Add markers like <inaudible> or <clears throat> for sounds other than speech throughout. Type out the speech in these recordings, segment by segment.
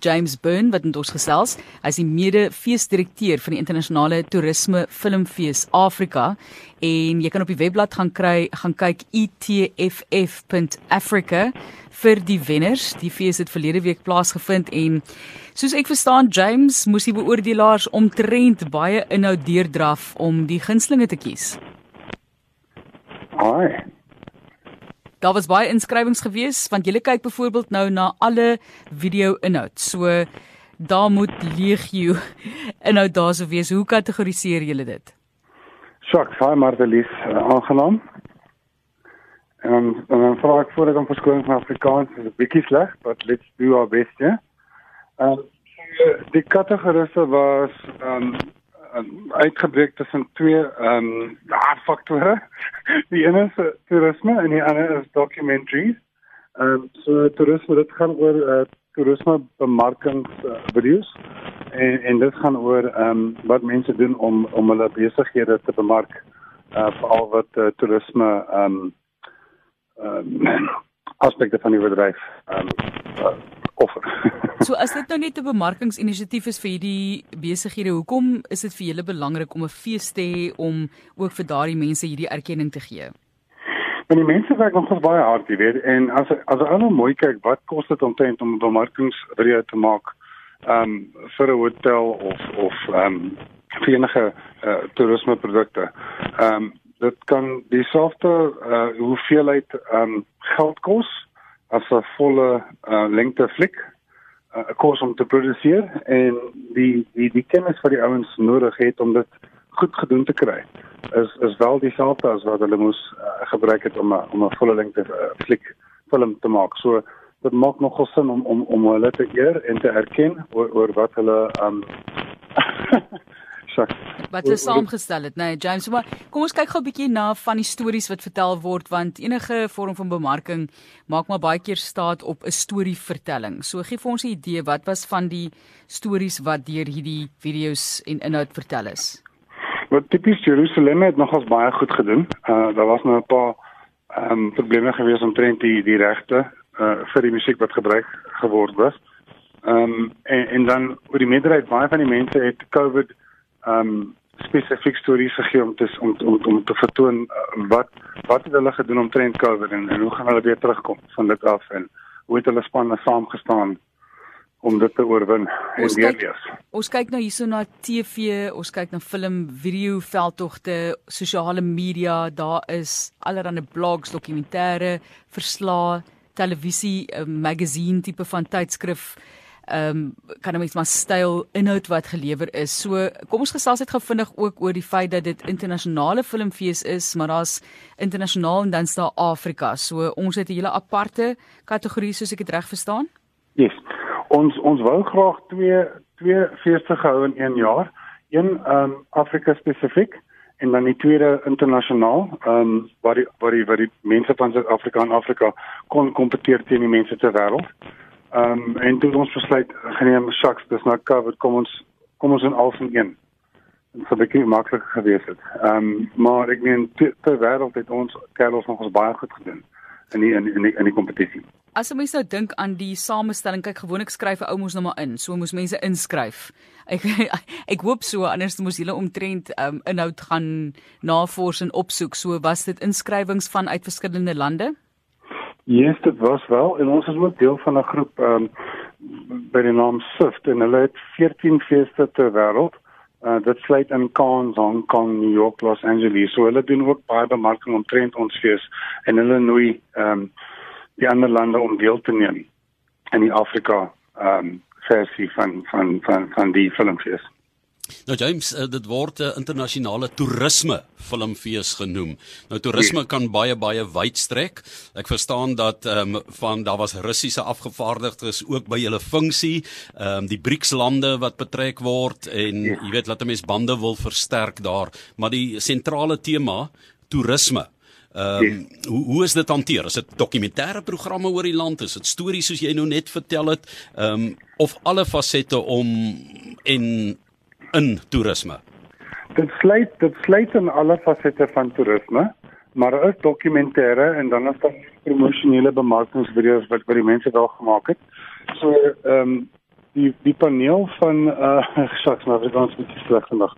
James Byrne wat met ons gesels. Hy's die mede-feesdirekteur van die internasionale toerisme filmfees Afrika en jy kan op die webblad gaan kry gaan kyk etff.africa vir die wenners. Die fees het verlede week plaasgevind en soos ek verstaan James moes die beoordelaars omtrent baie inhoud deurdraf om die gunstlinge te kies. Hi. Daar was baie inskrywings gewees want jy kyk byvoorbeeld nou na alle video inhoud. So daar moet legio <laughs> inhoud daar sou wees. Hoe kategoriseer julle dit? Sjoks, hi Martelies, uh, aangenaam. En en dan vra ek voordat om verskoning van Afrikaans, is 'n bietjie sleg, but let's do our best, ja. Ehm um, die kategorieë was ehm um, um, uitgebreek tussen twee ehm um, faktore. <laughs> Die een is uh, toerisme en die ander is documentaries. Ehm um, so toerisme dit gaan oor uh, toerisme bemarkings uh, video's en en dit gaan oor ehm um, wat mense doen om om hulle besighede te bemark uh, veral wat uh, toerisme ehm um, ehm um, <clears throat> aspekte van die bedryf ehm um, uh, offer. <laughs> so as dit nou net 'n bemarkingsinisiatief is vir hierdie besighede, hoekom is dit vir julle belangrik om 'n fees te hê om ook vir daardie mense hierdie erkenning te gee? Want die mense werk nog baie hard, jy weet, en as as hulle nou mooi kyk, wat kos dit om tent om 'n bemarkingsvideo te maak? Ehm um, vir 'n hotel of of ehm um, vir enige uh, toerismeprodukte. Ehm um, dit kan dieselfde uh, hoeveelheid ehm um, geld kos as 'n volle uh, lengte fliek 'n uh, kurs om te produseer en die die die kennis wat die ouens nodig het om dit goed gedoen te kry is is wel dieselfde as wat hulle moes uh, gebruik het om a, om 'n volle lengte uh, fliek film te maak. So dit maak nogal sin om om om hulle te eer en te erken oor oor wat hulle um <laughs> sak. Wat hulle saamgestel het, nee, James, maar kom ons kyk gou 'n bietjie na van die stories wat vertel word want enige vorm van bemarking maak maar baie keer staat op 'n storievertelling. So gee vir ons 'n idee wat was van die stories wat deur hierdie video's en inhoud vertel is. Wat tipies Jerusalem het nogals baie goed gedoen. Uh daar was nou 'n paar ehm um, probleme gewees omtrent die die regte uh vir die musiek wat gebruik geword was. Ehm um, en en dan oor die meerderheid baie van die mense het COVID ehm um, spesifiek stories gegee om te om om om te vertoon uh, wat wat het hulle gedoen om trend COVID en, en hoe gaan hulle weer terugkom van dit af en hoe het hulle spanne saamgestaan om dit te oorwin en weer wees. Ons kyk nou hierso na TV, ons kyk na film, video, veldtogte, sosiale media, daar is allerlei blogs, dokumentêre, verslae, televisie, uh, magazine tipe van tydskrif ehm um, kan ons maar styl inhoud wat gelewer is. So kom ons gesels net gevindig ook oor die feit dat dit internasionale filmfees is, maar daar's internasionaal en dan staan Afrika. So ons het 'n hele aparte kategorie soos ek dit reg verstaan. Yes. Ons ons wou graag twee twee feeste gehou in een jaar. Een ehm um, Afrika spesifiek en dan die tweede internasionaal ehm um, waar die waar die waar die mense van Suid-Afrika en Afrika kon kompeteer teen die mense ter wêreld. Ehm um, en toe ons besluit geneem saks dis nou covered kom ons kom ons in al van een. Dit sou baie makliker gewees het. Ehm um, maar ek meen ter wêreld het ons kerels nog ons baie goed gedoen in die in die in die kompetisie. As jy mens nou dink aan die samestelling, kyk gewoonlik skryf 'n ou mos nou maar in, so moes mense inskryf. <laughs> Ek ek hoop so anders moes hulle omtrent um, inhoud gaan navors en opsoek. So was dit inskrywings van uit verskillende lande? Yes, dit was wel en ons is ook deel van 'n groep ehm um, by die naam SIFT en hulle het 14 feeste ter wêreld. Uh dit sluit in Cannes, Hong Kong, New York, Los Angeles. So hulle doen ook baie bemarking omtrent ons fees en hulle nooi ehm um, die ander lande om deel te neem in die Afrika ehm um, versie van van van van die filmfees. Nou James, uh, dit word 'n uh, internasionale toerisme filmfees genoem. Nou toerisme kan baie baie wyd strek. Ek verstaan dat ehm um, van daar was Russiese afgevaardigdes ook by julle funksie, ehm um, die BRICS lande wat betrek word en ja. jy weet laat 'n mens bande wil versterk daar, maar die sentrale tema toerisme Ehm um, hoe hoe is dit hanteer? Is dit dokumentêre programme oor die land? Is dit stories soos jy nou net vertel het? Ehm um, of alle fasette om en in toerisme? Dit sluit dit sluit in alle fasette van toerisme, maar daar is dokumentêre en dan is daar promosionele bemarkingsvideo's wat vir die mense daar gemaak het. So ehm um, die die paneel van <laughs> uh saks maar vir ons bietjie sleg vandag.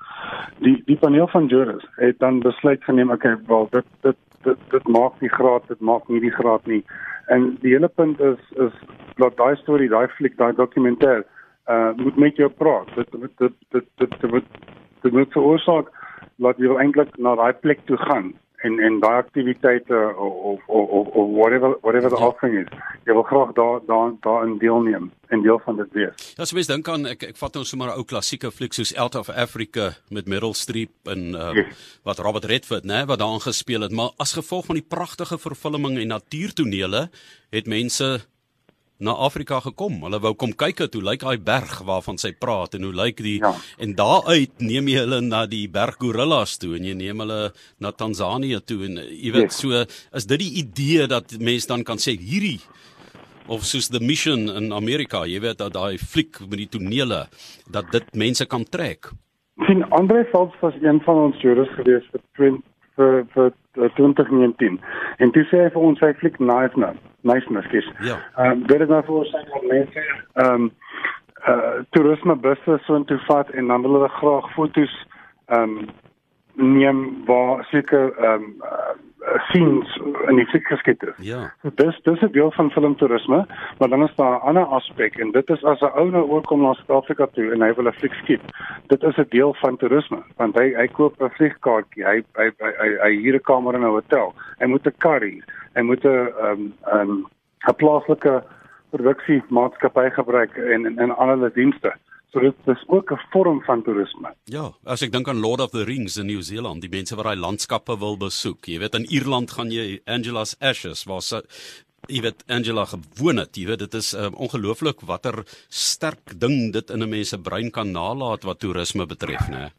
Die die paneel van jurors het dan besluit geneem okay, wel dit dit dit dit maak nie graad, dit maak nie die graad nie. En die hele punt is is dat daai storie, daai fliek, daai dokumentêr uh moet met jou praat. Dit dit dit dit dit dit, dit moet veroorsaak dat jy eintlik na daai plek toe gaan en en daai aktiwiteite of of of of whatever whatever the offering is jy wil graag daar daar daarin deelneem en deel van dit wees. Ja, so mens dink aan ek ek vat nou sommer 'n ou klassieke fliek soos Out of Africa met Meryl Streep en uh, yes. wat Robert Redford, né, wat daarin gespeel het, maar as gevolg van die pragtige vervulling en natuurtonele het mense na Afrika gekom. Hulle wou kom kyk hoe lyk daai berg waarvan sy praat en hoe lyk die ja. en daaruit neem jy hulle na die berg gorillas toe en jy neem hulle na Tansanië toe en jy weet yes. so is dit die idee dat mense dan kan sê hierdie of soos the mission in Amerika, jy weet dat daai fliek met die tonele dat dit mense kan trek. sien Andre Phelps was een van ons jurors gewees vir 20 vir vir 2019 en toe sê hy vir ons hy fliek nice nou nice miskies. Ja. Ehm um, dit is nou vir ons dat mense ehm um, uh toerisme busse so intoe vat en dan wil hulle graag fotos ehm um, neem waar seker ehm um, uh, scenes in die fik geskep is. Ja. So dis dis 'n deel van filmtoerisme, maar dan is daar 'n ander aspek en dit is as 'n ou nou oorkom na Suid-Afrika toe en hy wil 'n fik skep. Dit is 'n deel van toerisme want hy hy koop 'n vliegkaartjie, hy hy hy hy, hy huur 'n kamer in 'n hotel. Hy moet 'n kar hê. Hy moet 'n ehm um, 'n plaaslike produksiemaatskappy gebruik en en, en ander dienste. So dit is ook 'n vorm van toerisme. Ja, as ek dink aan Lord of the Rings in Nieu-Seeland, die mense wat daai landskappe wil besoek. Jy weet in Ierland gaan jy Angela's Ashes waar sy jy weet Angela gewoon het. Jy weet dit is um, ongelooflik watter sterk ding dit in 'n mens se brein kan nalat wat toerisme betref, né?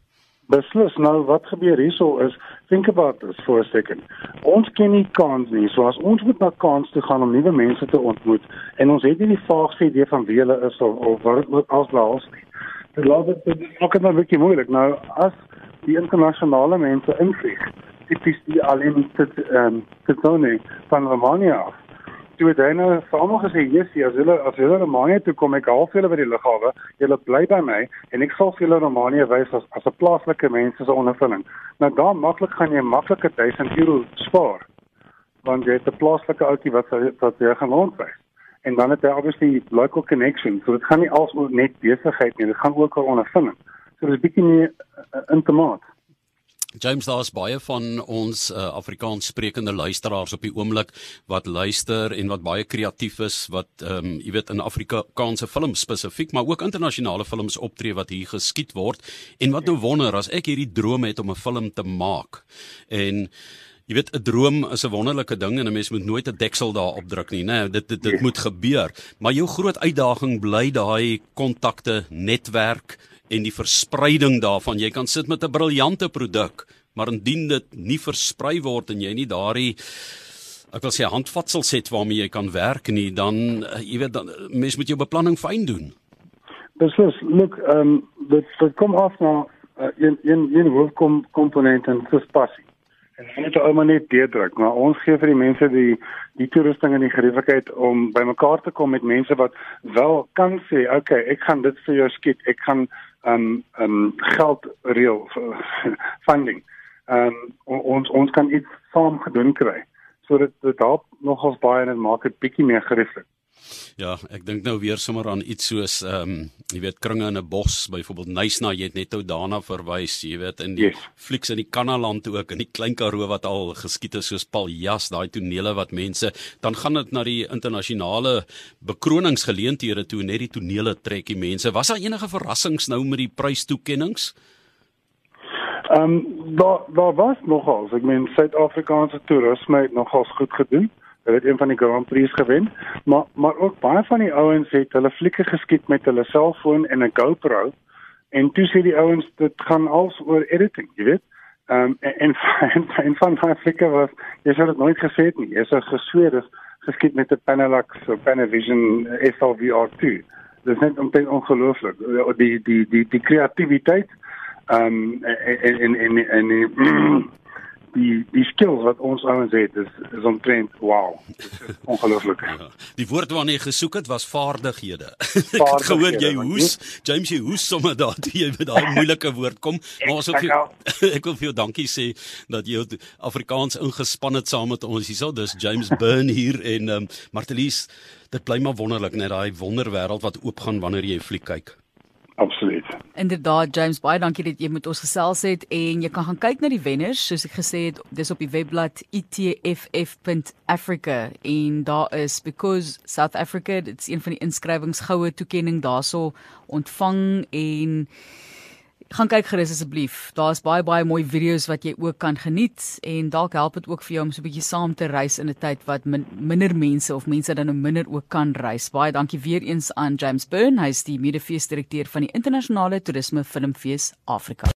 Beslis nou wat gebeur hierso is think about this for a second. Ons ken nie kans nie. So as ons moet na kans toe gaan om nuwe mense te ontmoet en ons het nie die vaagste idee van wie hulle is of, of wat wat as laas nie. Dit laat dit ook net 'n bietjie moeilik. Nou as die internasionale mense invlieg, tipies die alleen dit ehm um, dit dan van Romania af toe het hy nou vir almal gesê, "Jessie, as julle as julle Roemanië toe kom, ek half julle by die lughawe, julle bly by my en ek sal vir julle Roemanië wys as as 'n plaaslike mens se ondervinding." Nou daar maklik gaan jy maklike 1000 euro spaar. Want jy het 'n plaaslike ouetjie wat wat jy gaan rondwys. En dan het hy obviously local connection. So dit gaan nie alsoos net besigheid nie, dit gaan ook oor ondervinding. So dis bietjie meer uh, intimaat. James daar's baie van ons uh, Afrikaans sprekende luisteraars op die oomblik wat luister en wat baie kreatief is wat ehm um, jy weet in Afrikaanse films spesifiek maar ook internasionale films optree wat hier geskiet word en wat nou wonder as ek hierdie droom het om 'n film te maak en Jy weet 'n droom is 'n wonderlike ding en 'n mens moet nooit 'n deksel daarop druk nie, né? Nee, dit dit, dit yes. moet gebeur. Maar jou groot uitdaging bly daai kontakte, netwerk, en die verspreiding daarvan. Jy kan sit met 'n briljante produk, maar indien dit nie versprei word en jy nie daardie ek wil sê handvatsels het waarmee jy kan werk nie, dan eh, jy weet dan mens moet jou beplanning fyn doen. Beslis, look, ehm um, dit dit kom af na uh, een een een hoofkomponent en dis passie. En ons moet ouma net deurdruk, maar ons gee vir die mense die die toerusting en die gerieflikheid om bymekaar te kom met mense wat wel kan sê, "Oké, okay, ek gaan dit vir jou skiet. Ek gaan um um geld reël <laughs> funding. Um ons ons kan iets saam gedoen kry. So dit dit help nogals baie en dit maak dit bietjie meer gerieflik. Ja, ek dink nou weer sommer aan iets soos ehm um, jy weet kringe in 'n bos, byvoorbeeld Nysna, jy het net nou daarna verwys, jy weet in die yes. flieks in die Kanaland ook in die Klein Karoo wat al geskiet het soos Paljas, daai tonele wat mense dan gaan dit na die internasionale bekroningsgeleenthede toe net die tonele trek die mense. Was daar enige verrassings nou met die prystoekennings? Ehm um, daar daar was nogals, ek meen Suid-Afrikaanse toerisme het nogals goed gedoen. Hulle het een van die Grand Prix gewen, maar maar ook baie van die ouens het hulle flieke geskiet met hulle selfoon en 'n GoPro en toe sê die ouens dit gaan als oor editing, jy weet. Ehm um, en, en <laughs> en en van daai flieke was jy sou dit nooit gesê het nie. Jy sou gesweer is geskiet met 'n Panelax of Panavision SLVR2. Dit is net omtrent ongelooflik. Die die die die kreatiwiteit ehm um, en en en en, en <clears throat> die die skill wat ons ouens het is is omtrent wow. Dit is <laughs> ongelooflik. Ja, die woord waarna jy gesoek het was vaardighede. <laughs> Ek het gehoor jy hoes, James jy hoes sommer daar toe jy met daai <laughs> moeilike woord kom. Maar ons wil vir jou, ek wil vir jou dankie sê dat jy Afrikaans ingespan het saam met ons hierso. Dis James Burn hier en um, Martelies, dit bly maar wonderlik net daai wonderwêreld wat oopgaan wanneer jy 'n fliek kyk. Absoluut. Inderdaad James, baie dankie dat jy met ons gesels het en jy kan gaan kyk na die wenners. Soos ek gesê het, dis op die webblad itff.africa en daar is because South Africa, dit's een van die inskrywings goue toekenning daarso ontvang en gaan kyk gerus asseblief. Daar's baie baie mooi video's wat jy ook kan geniet en dalk help dit ook vir jou om so 'n bietjie saam te reis in 'n tyd wat min, minder mense of mense dan nou minder ook kan reis. Baie dankie weer eens aan James Byrne, hy's die medefeesdirekteur van die internasionale toerisme filmfees Afrika.